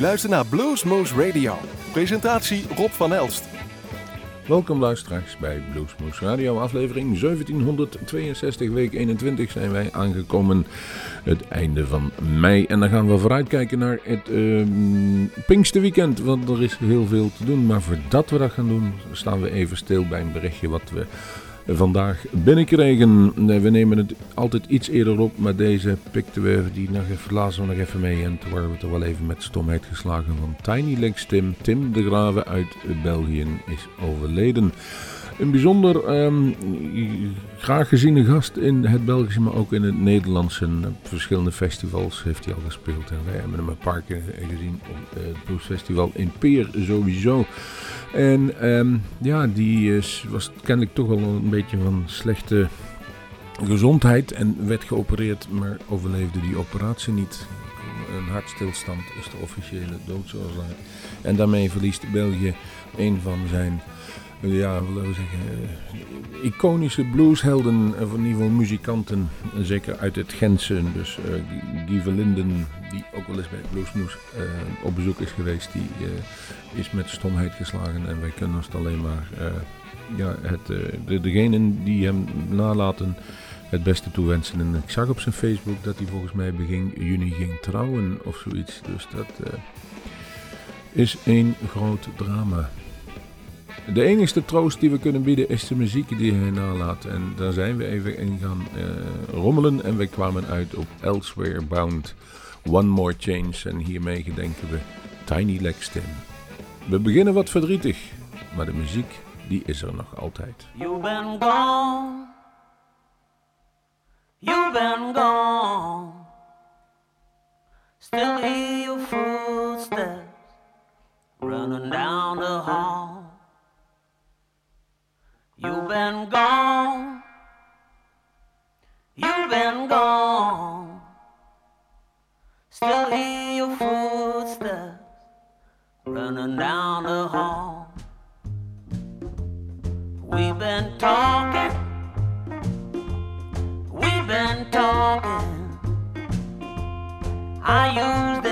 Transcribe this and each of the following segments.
luistert naar Bluesmoose Radio. Presentatie Rob van Elst. Welkom luisteraars bij Bluesmoose Radio, aflevering 1762, week 21 zijn wij aangekomen. Het einde van mei en dan gaan we vooruitkijken naar het uh, Pinksterweekend, want er is heel veel te doen. Maar voordat we dat gaan doen, staan we even stil bij een berichtje wat we vandaag binnenkregen. We nemen het altijd iets eerder op, maar deze pikten we die nog even, lazen we nog even mee. En toen waren we toch wel even met stomheid geslagen van Tiny Legs Tim. Tim de Grave uit België is overleden. Een bijzonder um, graag geziene gast in het Belgische, maar ook in het Nederlandse. Op verschillende festivals heeft hij al gespeeld. En wij hebben hem een paar keer gezien op het bluesfestival in Peer sowieso. En um, ja, die is, was kennelijk toch wel een beetje van slechte gezondheid en werd geopereerd, maar overleefde die operatie niet. Een hartstilstand is de officiële doodsoorzaak. En daarmee verliest België een van zijn ja, we zeggen, uh, iconische blueshelden, of in ieder geval muzikanten, zeker uit het Gentse. Dus uh, Guy Verlinden, die ook wel eens bij Bluesmoes op bezoek is geweest, die is met stomheid geslagen. En wij kunnen ons alleen maar ja, het, de, degenen die hem nalaten het beste toewensen. En ik zag op zijn Facebook dat hij volgens mij begin juni ging trouwen of zoiets. Dus dat is een groot drama. De enige troost die we kunnen bieden is de muziek die hij nalaat. En daar zijn we even in gaan uh, rommelen. En we kwamen uit op Elsewhere Bound. One More Change. En hiermee gedenken we Tiny Legs Tim. We beginnen wat verdrietig. Maar de muziek die is er nog altijd. You've been gone. You've been gone. Still hear your footsteps running down the hall. You've been gone. You've been gone. Still hear your footsteps running down the hall. We've been talking. We've been talking. I used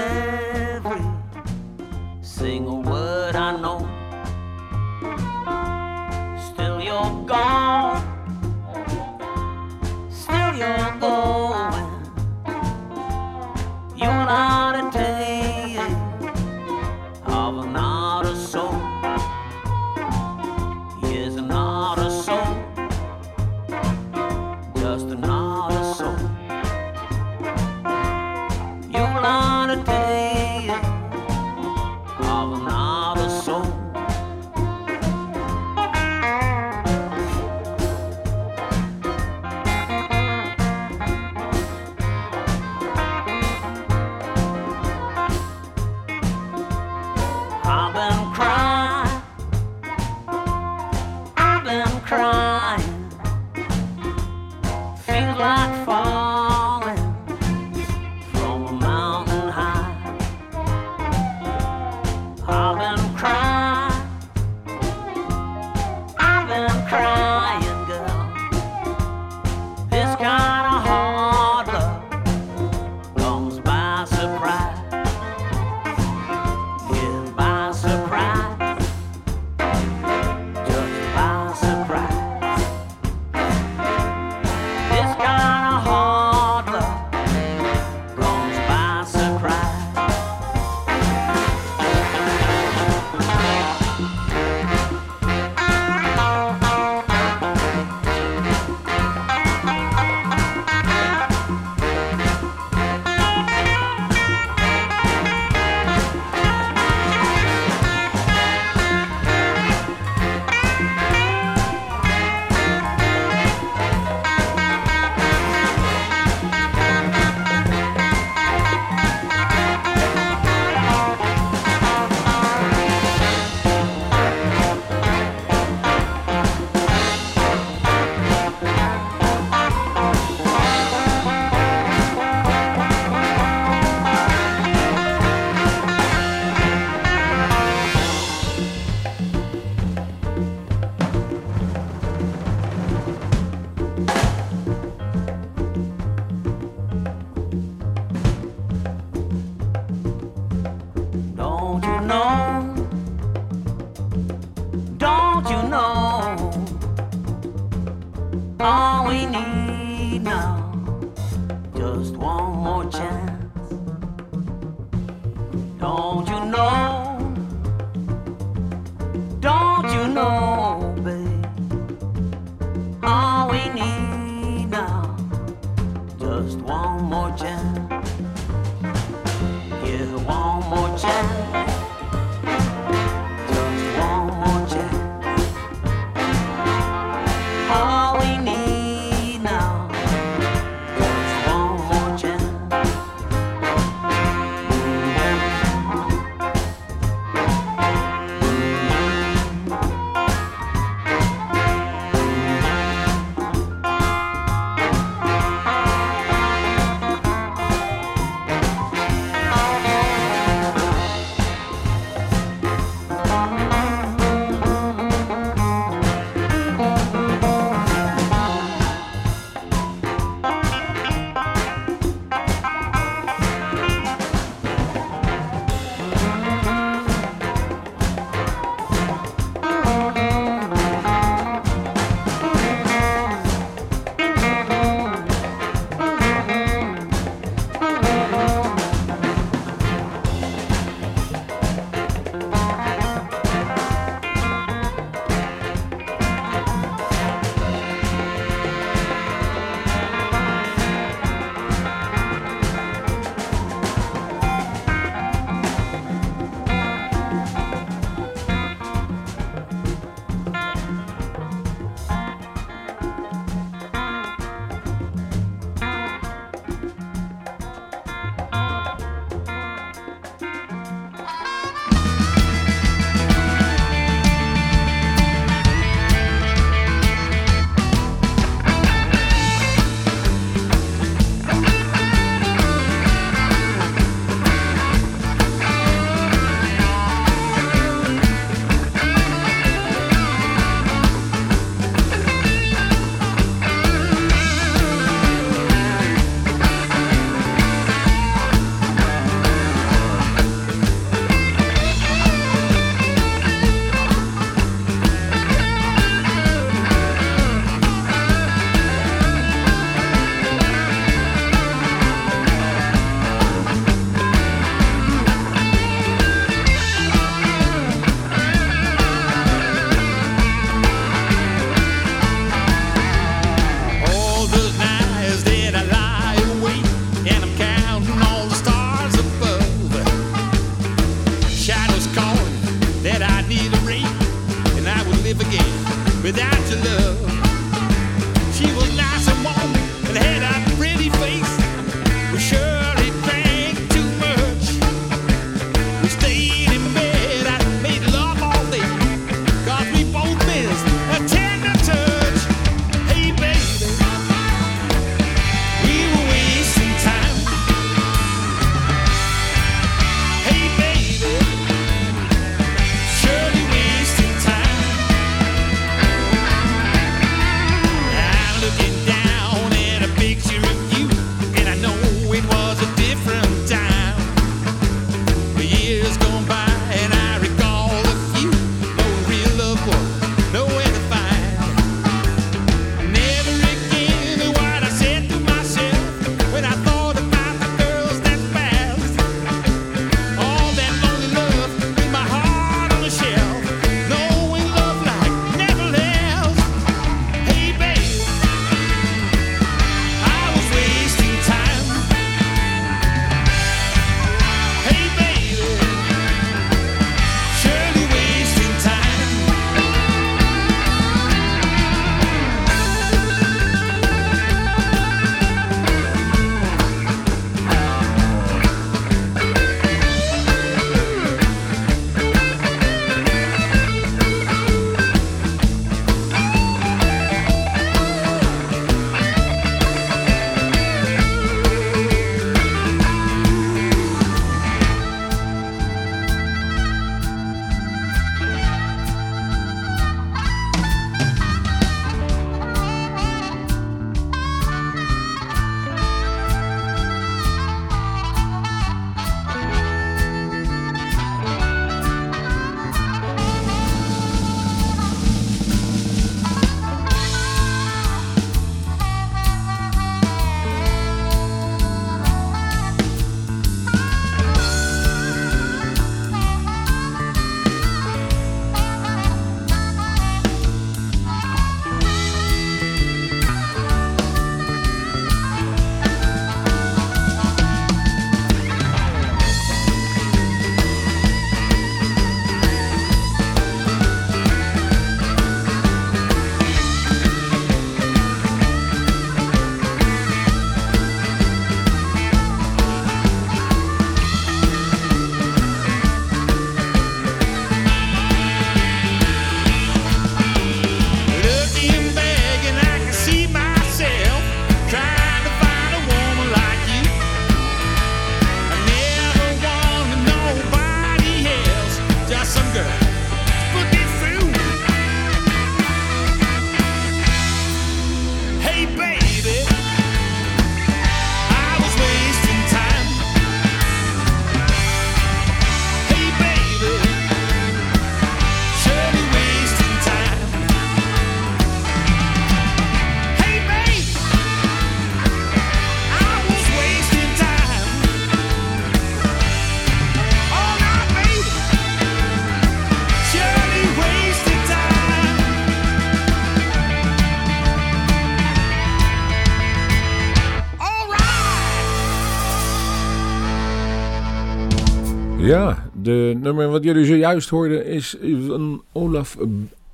Ja, de nummer wat jullie zojuist hoorden is van Olaf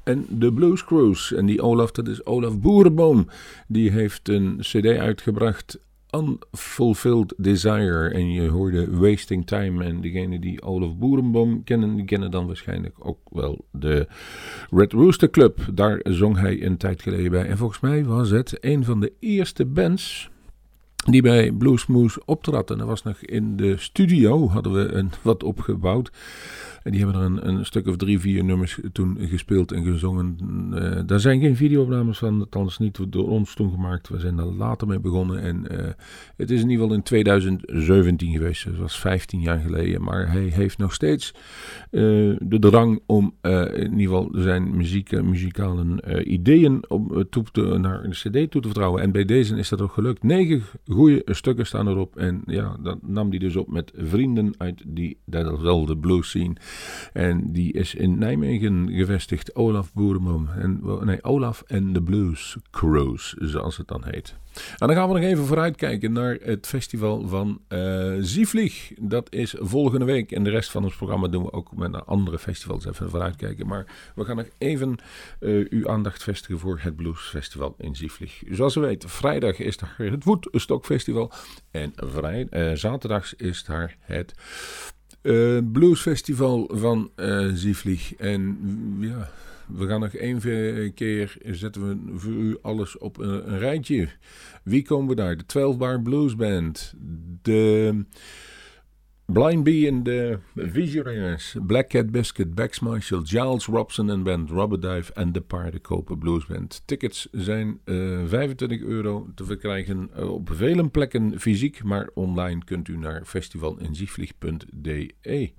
en de Blues. En die Olaf, dat is Olaf Boerenboom. Die heeft een cd uitgebracht, Unfulfilled Desire. En je hoorde Wasting Time. En degene die Olaf Boerenboom kennen, die kennen dan waarschijnlijk ook wel de Red Rooster Club. Daar zong hij een tijd geleden bij. En volgens mij was het een van de eerste bands die bij Bluesmoose optrad. En dat was nog in de studio, hadden we een, wat opgebouwd. En die hebben er een, stuk of drie, vier nummers toen gespeeld en gezongen. Uh, daar zijn geen videoopnames van, althans niet door ons toen gemaakt. We zijn daar later mee begonnen. En uh, het is in ieder geval in 2017 geweest, dat was 15 jaar geleden. Maar hij heeft nog steeds uh, de drang om in ieder geval zijn muziek, muzikale ideeën op, toe te, naar een cd toe te vertrouwen. En bij deze is dat ook gelukt. Negen goede stukken staan erop. En ja, dat nam hij dus op met vrienden uit die datzelfde blues scene. En die is in Nijmegen gevestigd. Olaf Boerman. En, nee, Olaf en de Blues Cruise, zoals het dan heet. En dan gaan we nog even vooruitkijken naar het festival van uh, Zievlieg. Dat is volgende week. En de rest van ons programma doen we ook met andere festivals even vooruitkijken. Maar we gaan nog even uh, uw aandacht vestigen voor het Blues Festival in Zievlieg. Zoals u weet, vrijdag is daar het Woodstock Festival. En vrij, uh, zaterdags is daar het uh, bluesfestival van uh. En ja, we gaan nog één keer zetten we voor u alles op een, een rijtje. Wie komen we daar? De 12 Bar Blues Band. De Blind Bee en de Visionaries, Black Cat Biscuit, Bex Marshall, Giles Robson en Band, Robert Dive en de Paardenkoper Blues Band. Tickets zijn uh, eh, 25 euro te verkrijgen uh, op vele plekken fysiek, maar online kunt u naar festivalinzievlieg.de.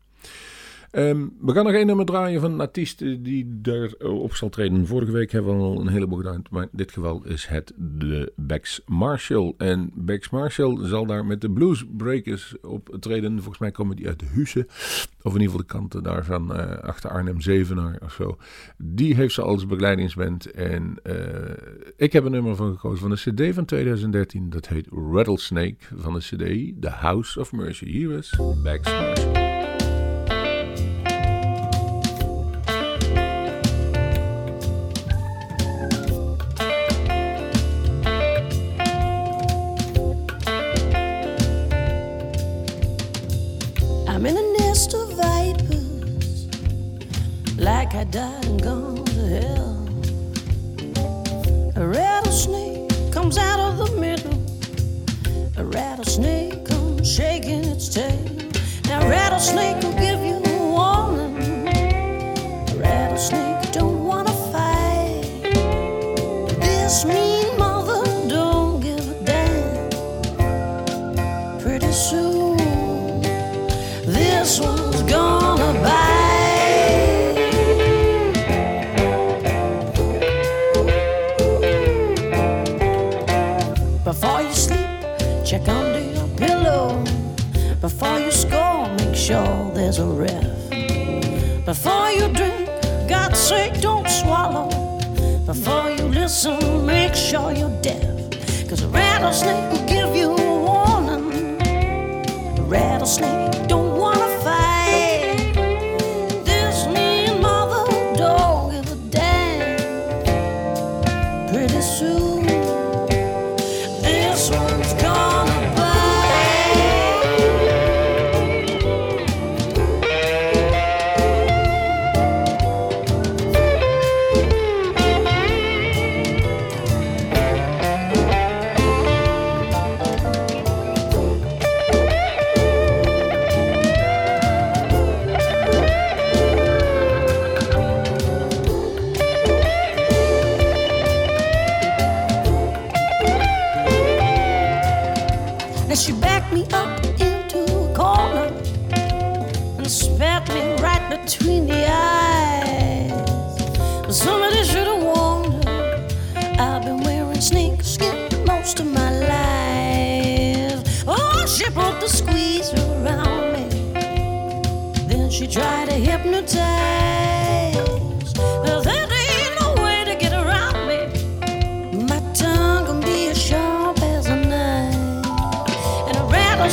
Um, we gaan nog één nummer draaien van een artiest die daarop zal treden. Vorige week hebben we al een heleboel gedaan, maar in dit geval is het de Bex Marshall. En Bex Marshall zal daar met de Blues Breakers optreden. Volgens mij komen die uit de Husse, of in ieder geval de kanten daarvan, uh, achter Arnhem Zevenaar of zo. Die heeft ze als begeleidingsband. En uh, ik heb een nummer van gekozen van de CD van 2013. Dat heet Rattlesnake van de CD The House of Mercy. Hier is Bex Marshall. Died and gone to hell. A rattlesnake comes out of the middle. A rattlesnake comes shaking its tail. Now, rattlesnake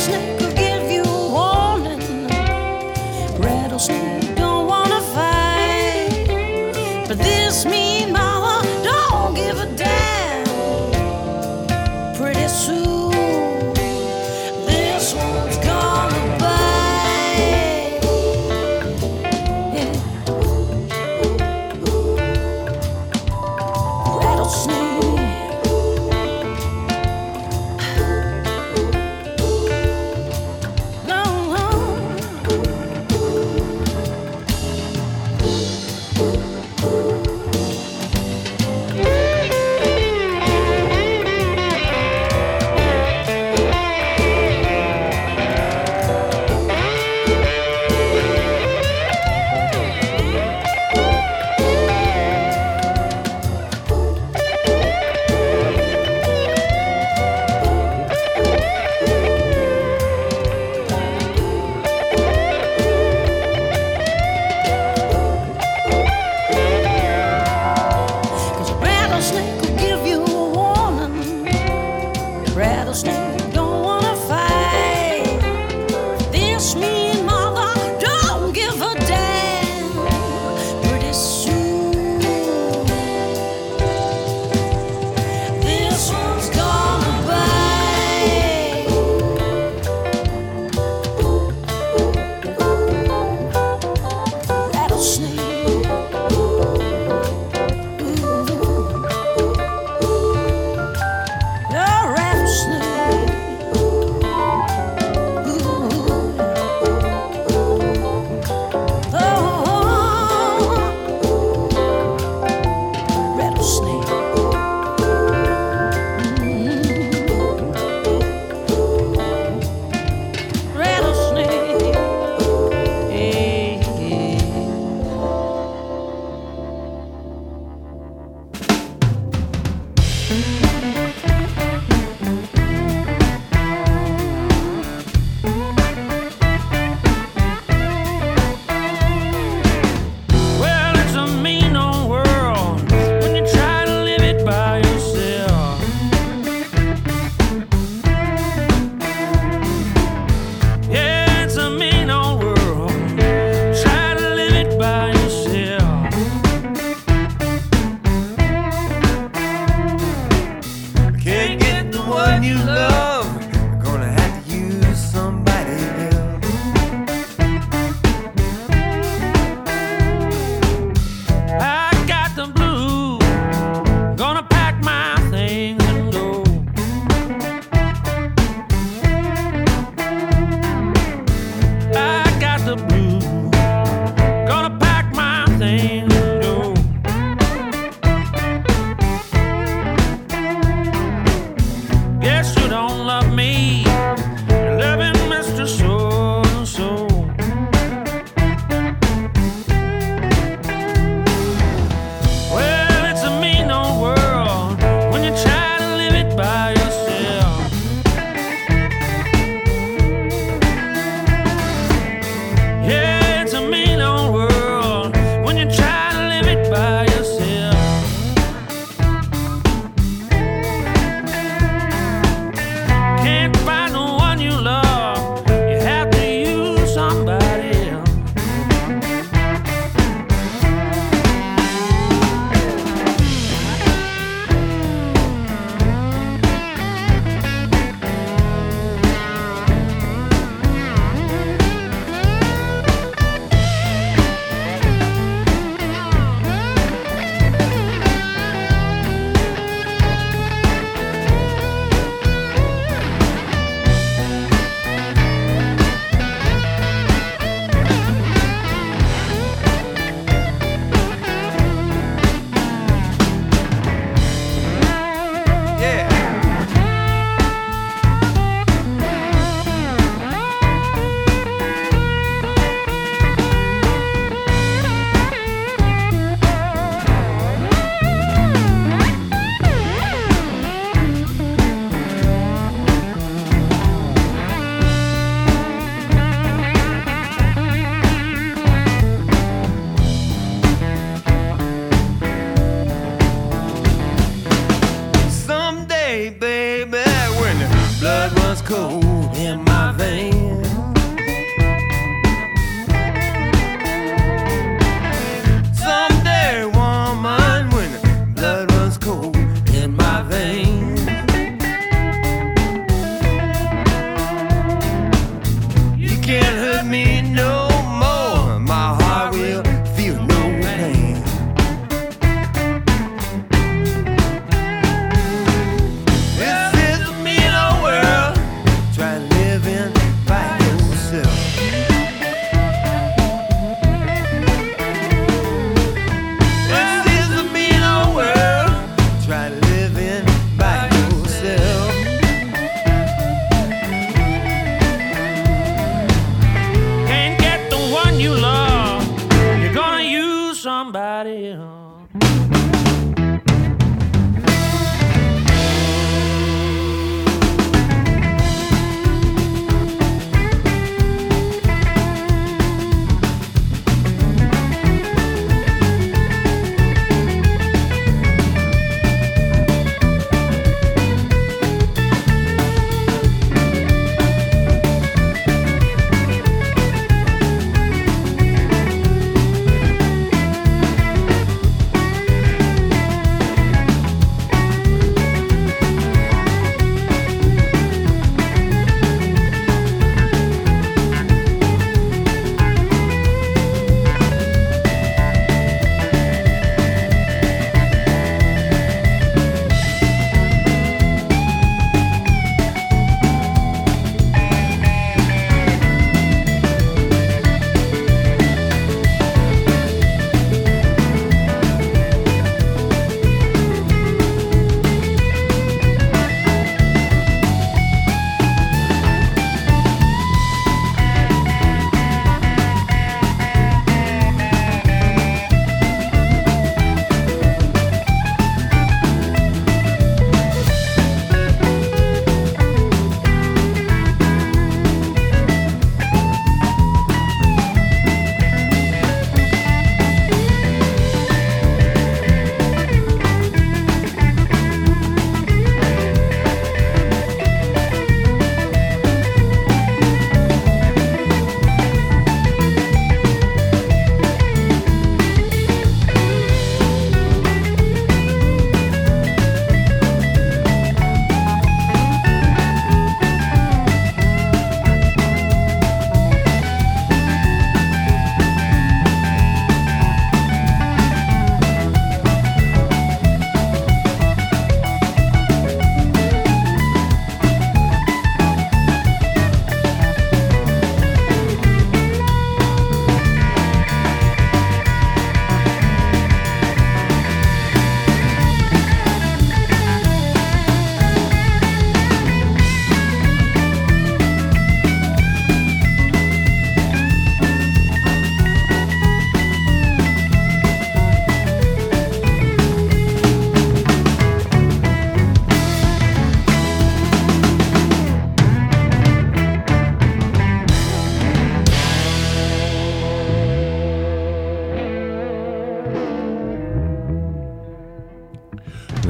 śnieg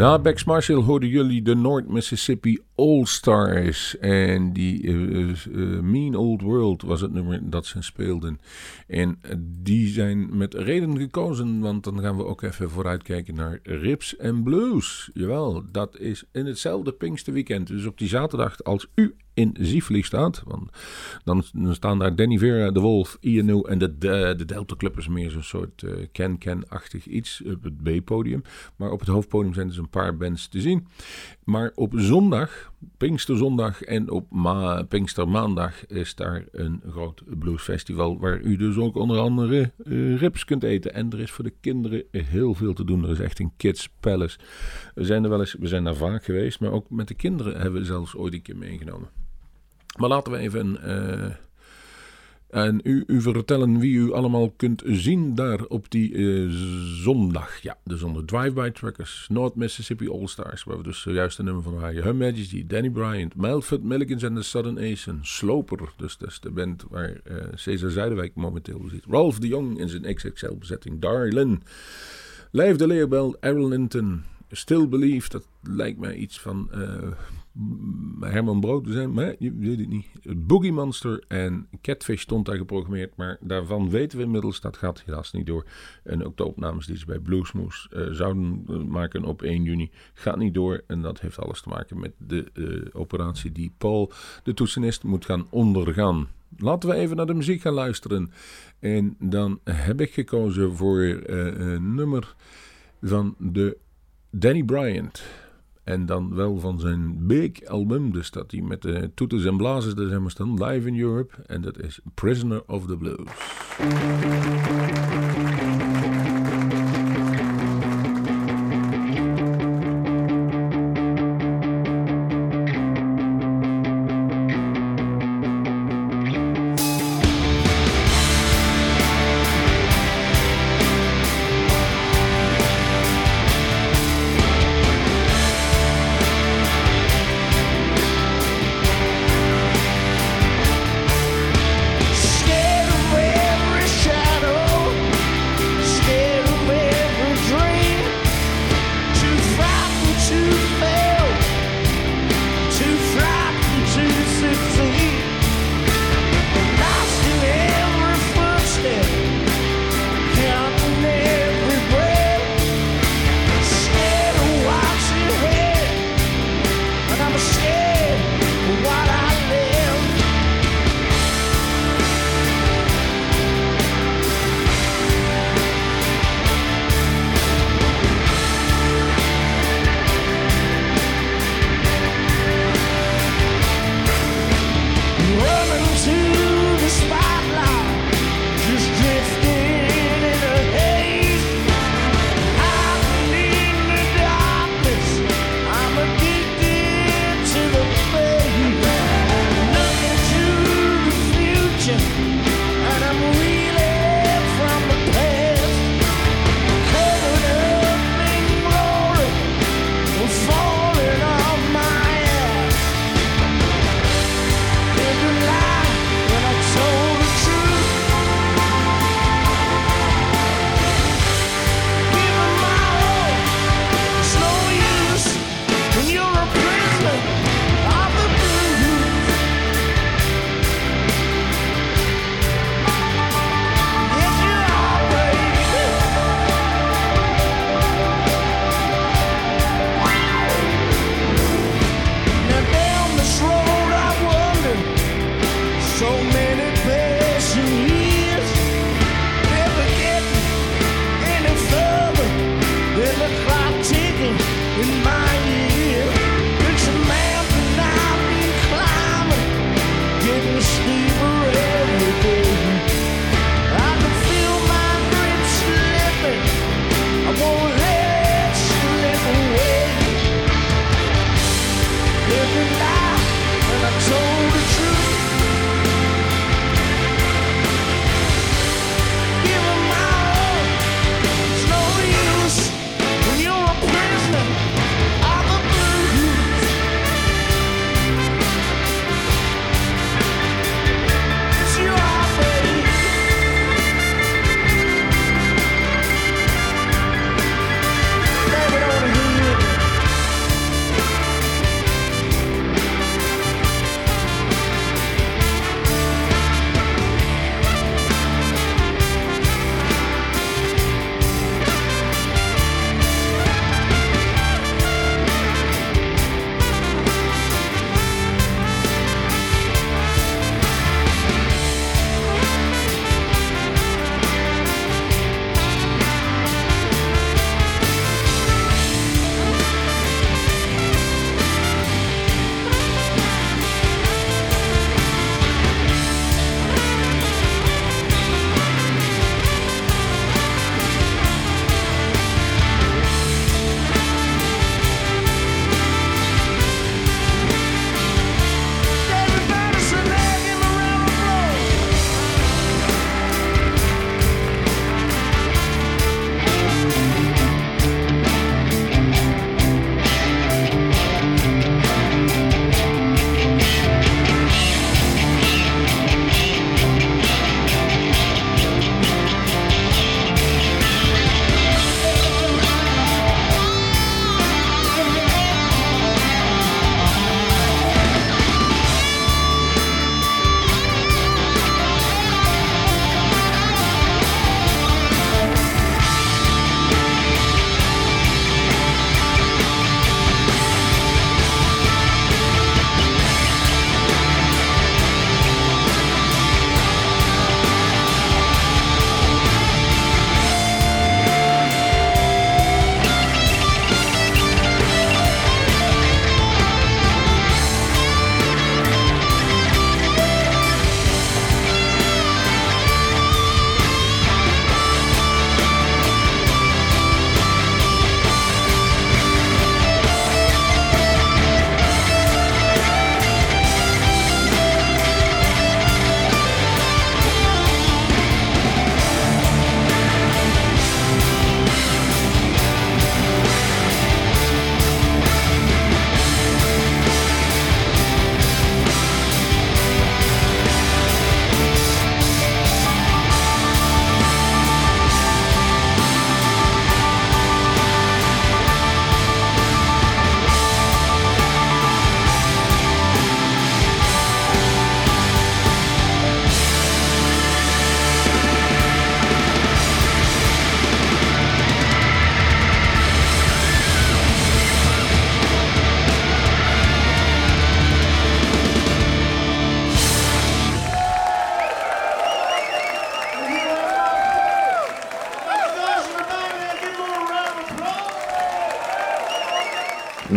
Na Bex Marshall hoorden jullie de North Mississippi All Stars. En die eh, eh, Mean Old World was het nummer dat ze speelden. En eh, die zijn met reden gekozen, want dan gaan we ook even vooruitkijken naar Rips and Blues. Jawel, dat is in hetzelfde Pinksterweekend. Dus op die zaterdag als u in Zieflig staat. Want dan, staan daar Danny Vera, De Wolf, INO en de, de, de Delta Club is meer zo'n soort eh, Ken-Ken-achtig iets op het B-podium. Maar op het hoofdpodium zijn dus een paar bands te zien. Maar op zondag, Pinksterzondag en op ma Pinkstermaandag is daar een groot bluesfestival waar u dus ook onder andere eh, rips kunt eten. En er is voor de kinderen heel veel te doen. Er is echt een kids palace. We zijn er wel eens, we zijn daar vaak geweest, maar ook met de kinderen hebben we zelfs ooit een keer meegenomen. Maar laten we even eh, en u, u vertellen wie u allemaal kunt zien daar op die eh, zondag. Ja, dus onder Drive-By Truckers, North Mississippi All-Stars, waar we dus zojuist een nummer van draaien. Her Majesty, Danny Bryant, Melford Millikins en de Southern Ace, Sloper, dus dat is de band waar uh, Cesar Zuiderwijk momenteel zit. Ralph de Jong in zijn XXL-bezetting, Darlin, Lijf de Leerbel, Aaron Linton, Still Believe, dat lijkt mij iets van eh, Herman Brood zijn, maar je weet het niet. Boogie Monster en Catfish stond daar geprogrammeerd, maar daarvan weten we inmiddels, dat gaat helaas niet door. En ook de opnames die ze bij Bluesmoose eh, zouden eh, maken op 1 juni, gaat niet door. En dat heeft alles te maken met de eh, operatie die Paul, de toetsenist, moet gaan ondergaan. Laten we even naar de muziek gaan luisteren. En dan heb ik gekozen voor een nummer van de Danny Bryant. En dan wel van zijn big album. Dus dat hij met de toeters en blazers er zijn maar staan. Live in Europe. En dat is Prisoner of the Blues. in my ear.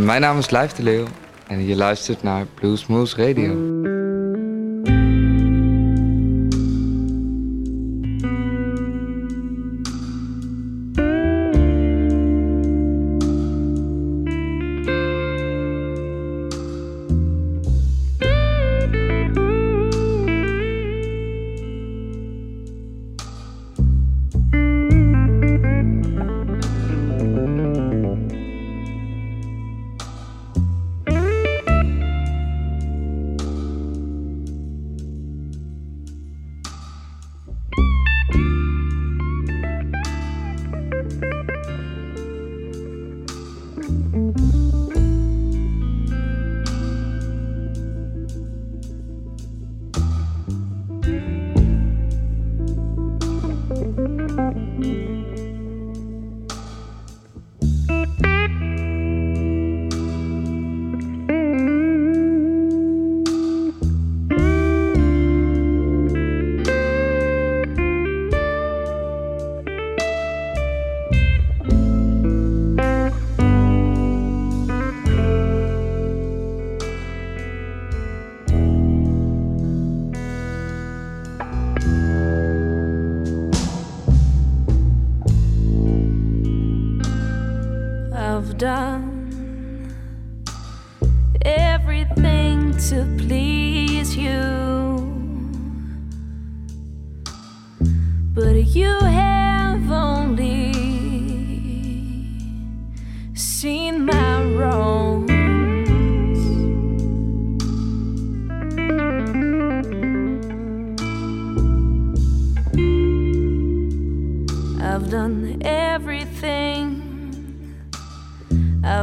Mijn naam is Lijf de Leeuw en je luistert naar Blue Smooth Radio.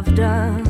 I've done.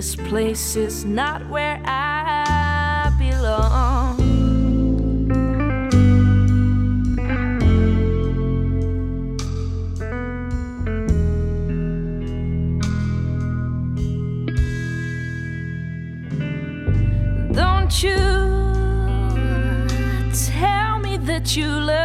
This place is not where I belong. Don't you tell me that you love.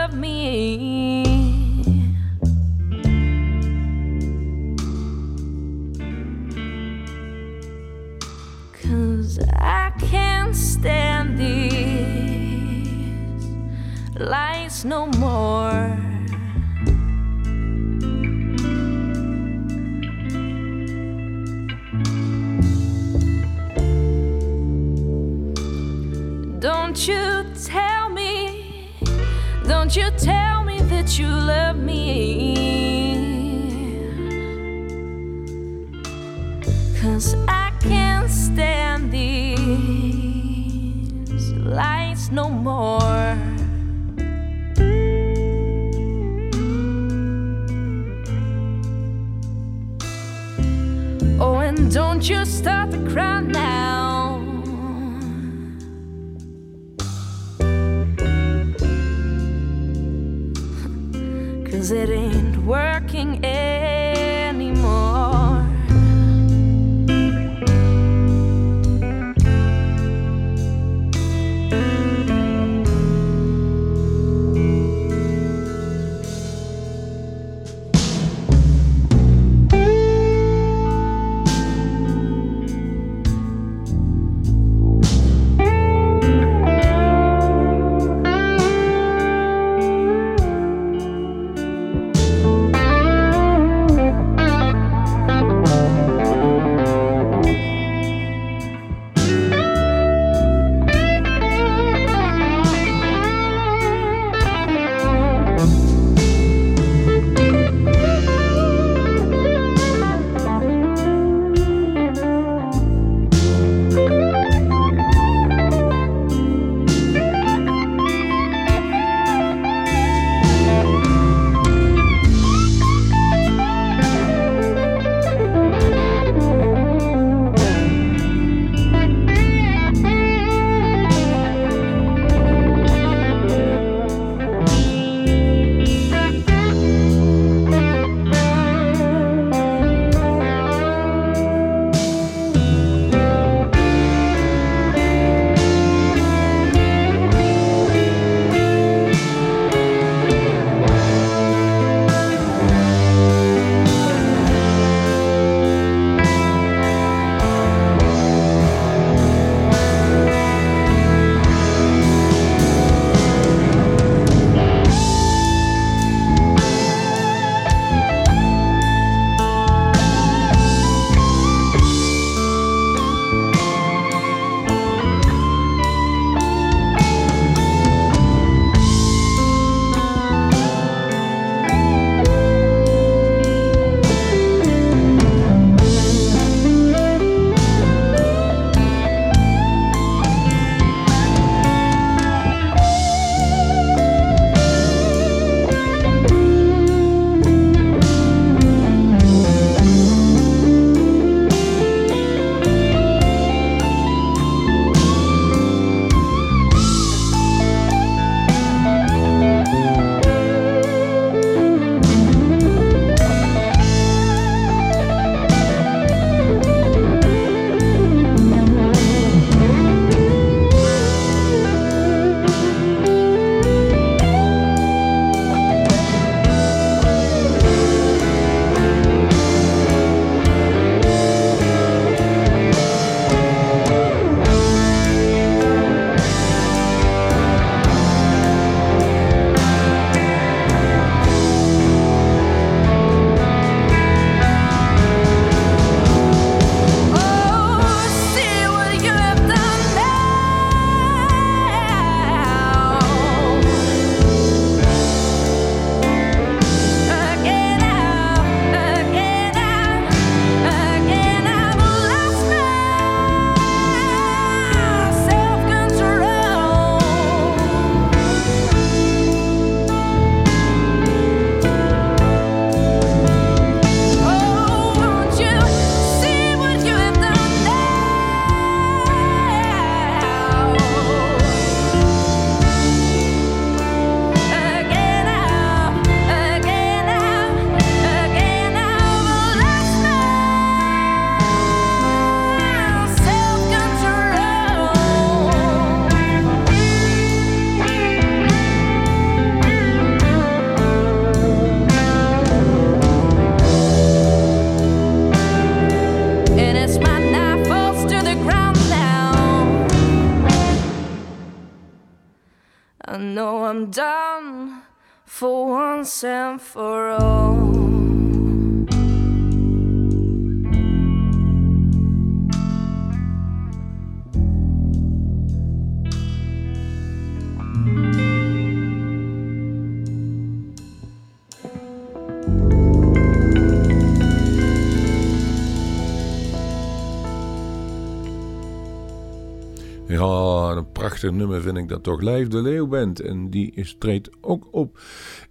Nummer vind ik dat toch. Live de Leeuwband. En die is, treedt ook op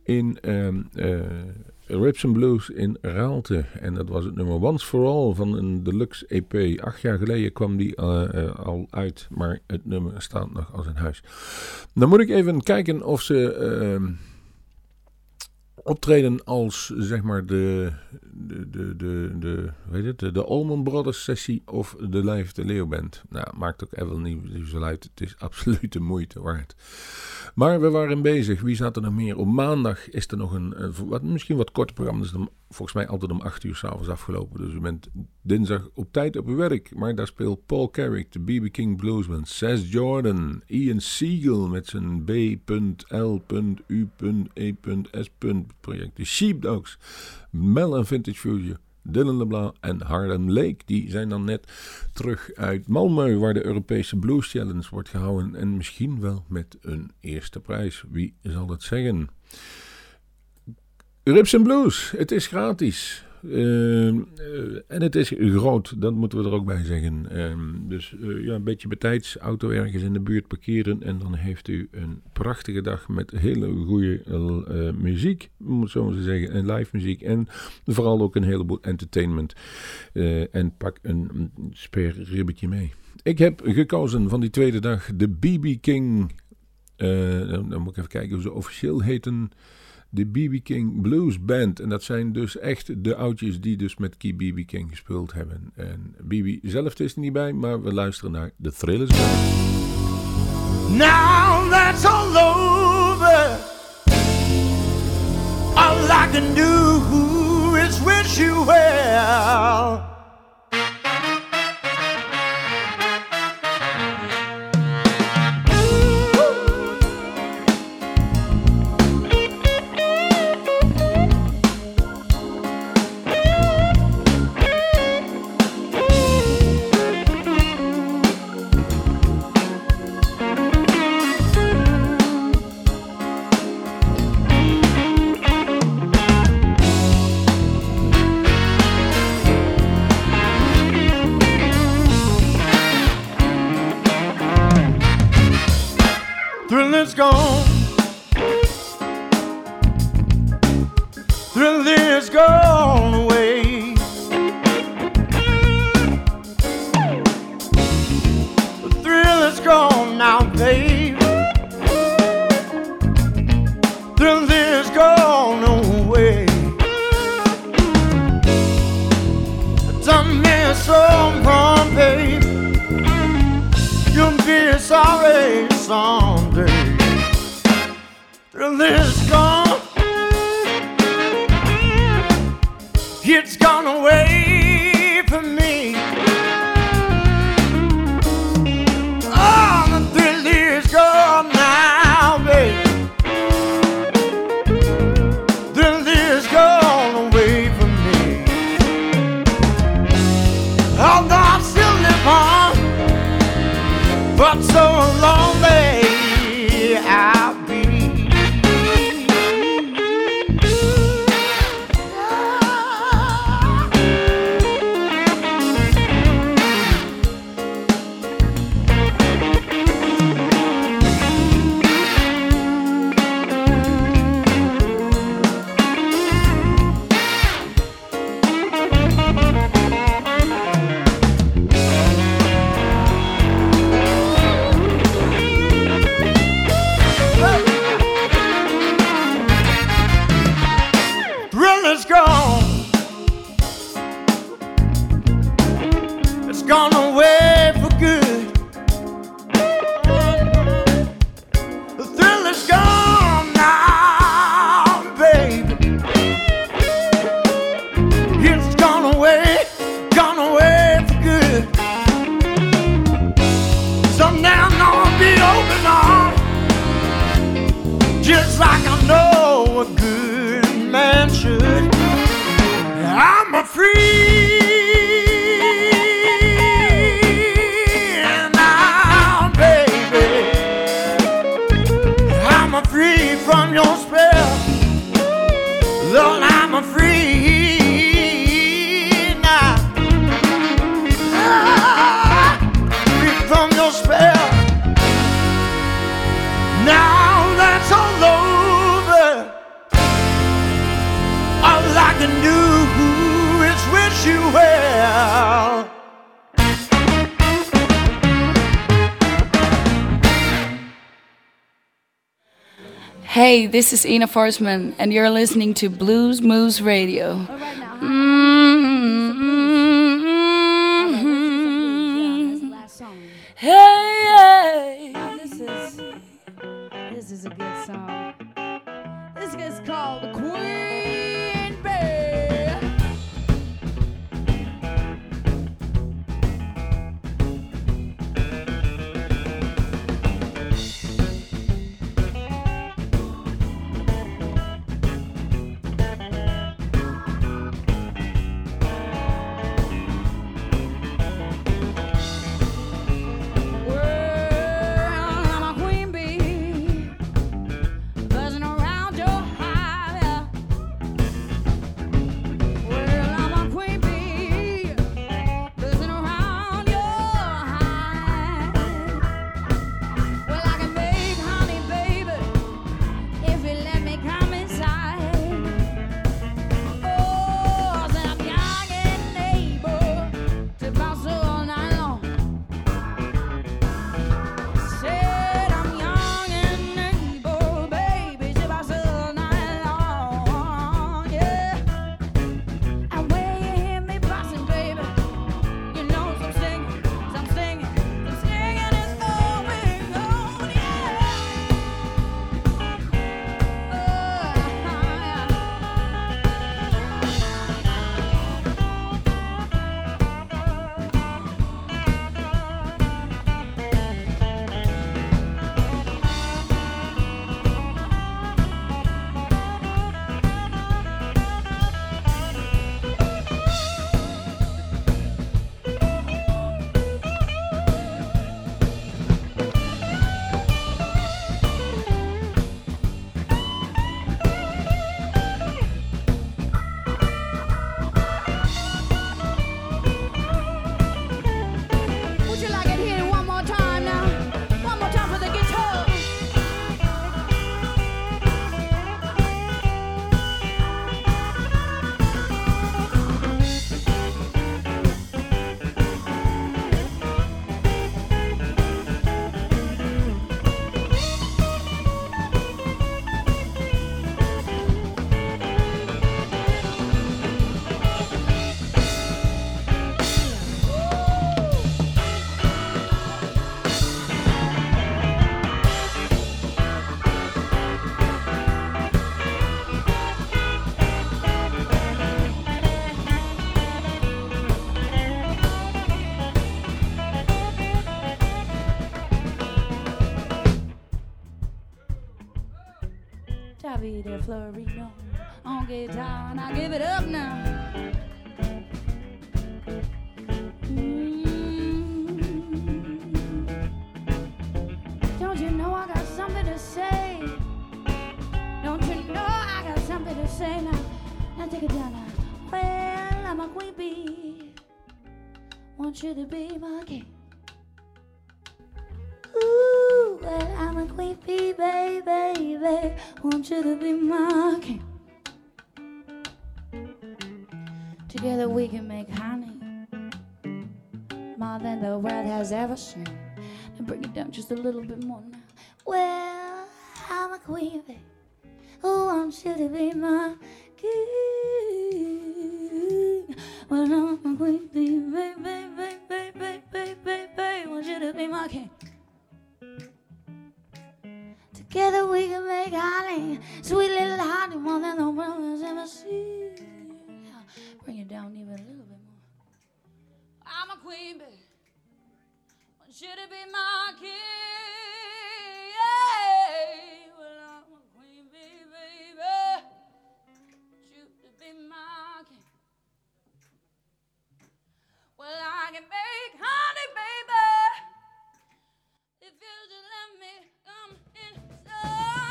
in ehm eh, Rips and Blues in Raalte. En dat was het nummer Once for All van een deluxe EP. Acht jaar geleden kwam die eh, eh, al uit. Maar het nummer staat nog als een huis. Dan moet ik even kijken of ze... optreden als zeg maar de, de, de, de, de, weet het, de, de Allman Brothers sessie of de Live de Leeuw Band. Nou, maakt ook even niet zo uit. Het is absoluut de moeite waard. Maar we waren bezig. Wie zat er nog meer? Op maandag is er nog een, een wat, misschien wat korter programma. Dat is dan volgens mij altijd om 8 uur s'avonds afgelopen. Dus u bent dinsdag op tijd op uw werk. Maar daar speelt Paul Carrick, de B.B. King Bluesman, Seth Jordan, Ian Siegel met zijn B.L.U.E.S. project. De Sheepdogs, Mel en Vintage Fusion. Dylan LeBlanc en Harlem Lake. Die zijn dan net terug uit Malmö, waar de Europese Blues Challenge wordt gehouden. En misschien wel met een eerste prijs. Wie zal het zeggen? Rips Blues, het is gratis. Ehm, eh, en het is groot, dat moeten we er ook bij zeggen. Ehm, dus eh, ja, een beetje betijds auto ergens in de buurt parkeren. En dan heeft u een prachtige dag met hele goede eh, muziek, moet zo maar zeggen. En live muziek. En vooral ook een heleboel entertainment. En pak een speerribbetje mee. Ik heb gekozen van die tweede dag de BB King. dan, dan moet ik even kijken hoe ze officieel heten de BB King Blues Band. En dat zijn dus echt de oudjes die dus met Key BB King gespeeld hebben. En BB zelf is er niet bij, maar we luisteren naar The Thrillers. Now that's all over. All I can do is wish you well. Is gone. Thrill is gone Hey, this is Ina Forsman, and you're listening to Blues Moose Radio. Mm-hmm. Davide Florino on guitar, I give it up now. Want you to be my king. Together we can make honey more than the world has ever seen. And bring it down just a little bit more now. Well, I'm a queen bee who wants you to be my king. Well, I'm a queen bee, baby, baby, baby, baby, baby. Want you to be my king. Together we can make honey, sweet little honey, more than the world has ever seen. Yeah. Bring it down even a little bit more. I'm a queen bee. Want you to be my king. Yeah. Well, I'm a queen bee, baby. Want you to be my king. Well, I can make honey, baby. If you just let me come in. Oh!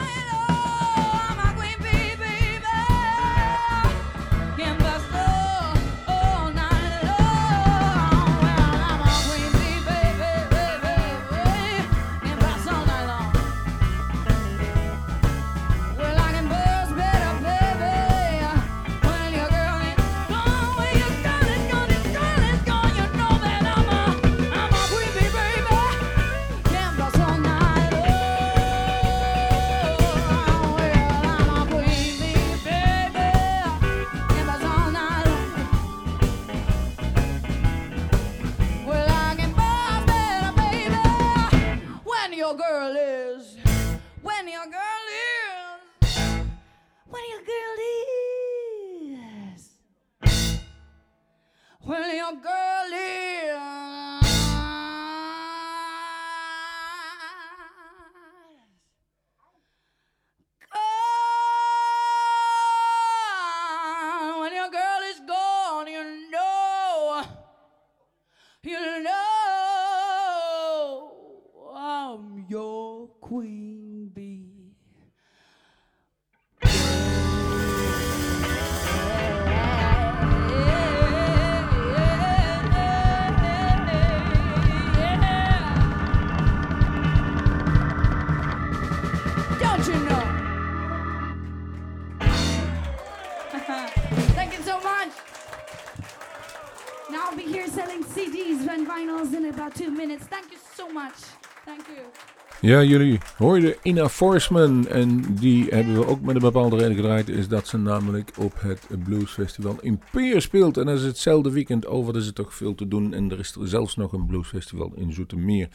Ja, jullie hoorden Ina Forsman en die hebben we ook met een bepaalde reden gedraaid. Is dat ze namelijk op het Blues Festival in Peer speelt. En dat is hetzelfde weekend over, dus is er toch veel te doen. En er is er zelfs nog een Blues Festival in Zoetermeer,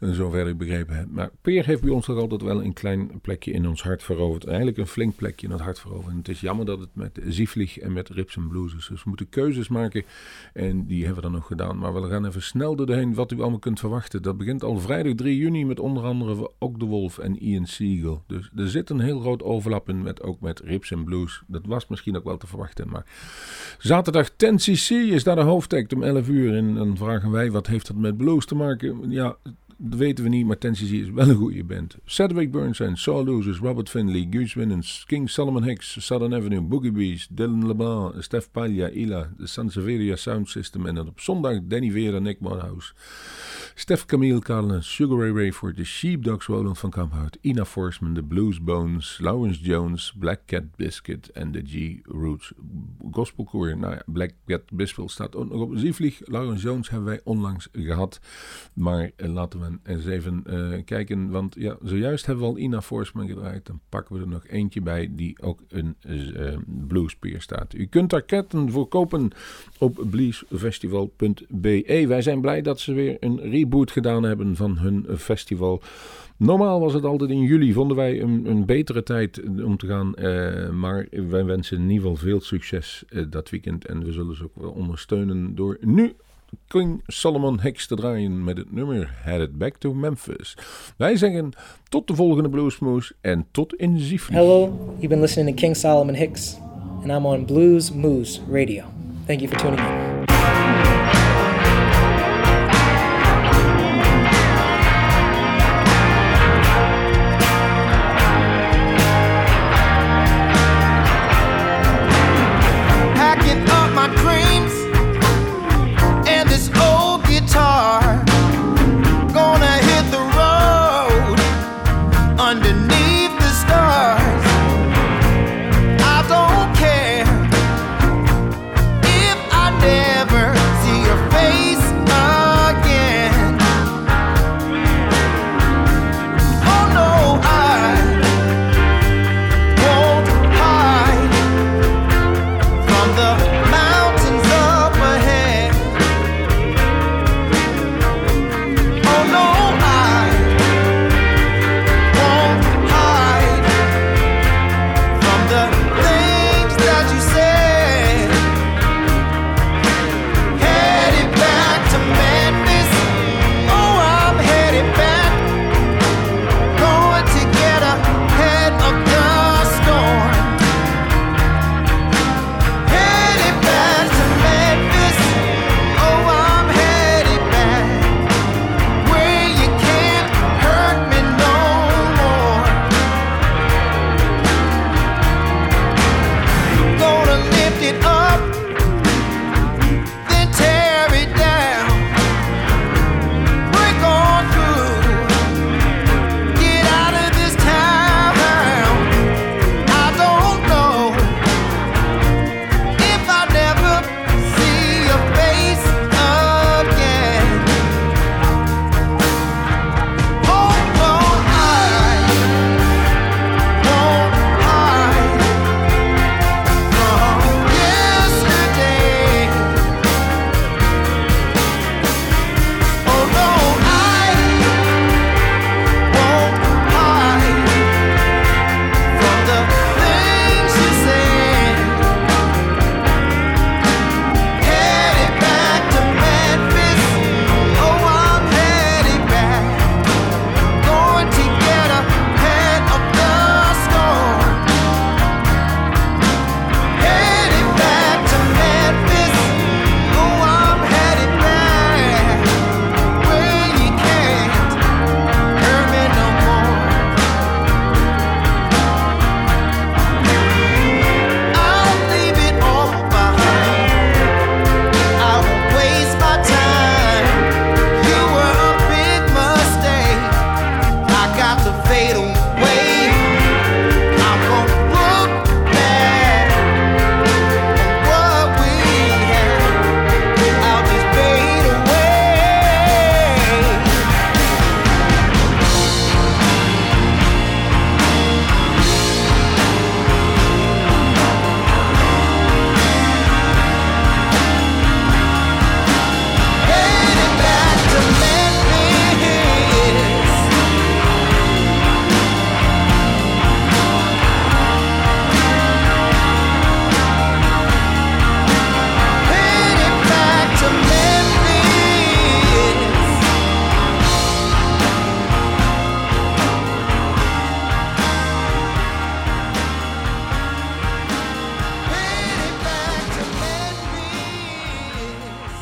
en zover ik begrepen heb. Maar Peer heeft bij ons toch altijd wel een klein plekje in ons hart veroverd. Eigenlijk een flink plekje in het hart veroverd. En het is jammer dat het met Zieflig en met Rips en Blues is. Dus we moeten keuzes maken en die hebben we dan nog gedaan. Maar we gaan even snel doorheen wat u allemaal kunt verwachten. Dat begint al vrijdag 3 juni met onder andere ook de Wolf en Ian Siegel. Dus er zit een heel groot overlap in met, ook met Rips en Blues. Dat was misschien ook wel te verwachten. Maar zaterdag 10cc is daar de hoofdact om 11 uur. En dan vragen wij, wat heeft dat met blues te maken? Ja, dat weten we niet, maar 10cc is wel een goede band. Cedric Burnside, Saul Losers, Robert Finley, Goose Winnens, King Solomon Hicks, Southern Avenue, Boogie Bees, Dylan LeBlanc, Steph Paglia, Ila, de Sanseveria Sound System. En dan op zondag Danny Vera, Nick Morehouse. Steph Camille Carlin, Sugar Ray Rayford, de Sheepdogs Roland van Kamphout, Ina Forsman, de Blues Bones, Lawrence Jones, Black Cat Biscuit en de G-Roots Gospelkoor. Nou ja, Black Cat Biscuit staat ook nog op Zievlieg. Lawrence Jones hebben wij onlangs gehad. Maar eh, laten we eens even eh, kijken, want ja, zojuist hebben we al Ina Forsman gedraaid. Dan pakken we er nog eentje bij die ook een uh, bluespeer staat. U kunt daar kaarten voor kopen op bluesfestival.be. Wij zijn blij dat ze weer een reboot gedaan hebben van hun festival. Normaal was het altijd in juli, vonden wij een, een betere tijd om te gaan. Uh, maar wij wensen in ieder geval veel succes uh, dat weekend. En we zullen ze ook wel ondersteunen door nu King Solomon Hicks te draaien met het nummer Headed Back to Memphis. Wij zeggen tot de volgende Bluesmoose en tot in Ziefli. Hello, you've been listening to King Solomon Hicks, and I'm on Blues Moose Radio. Thank you for tuning in.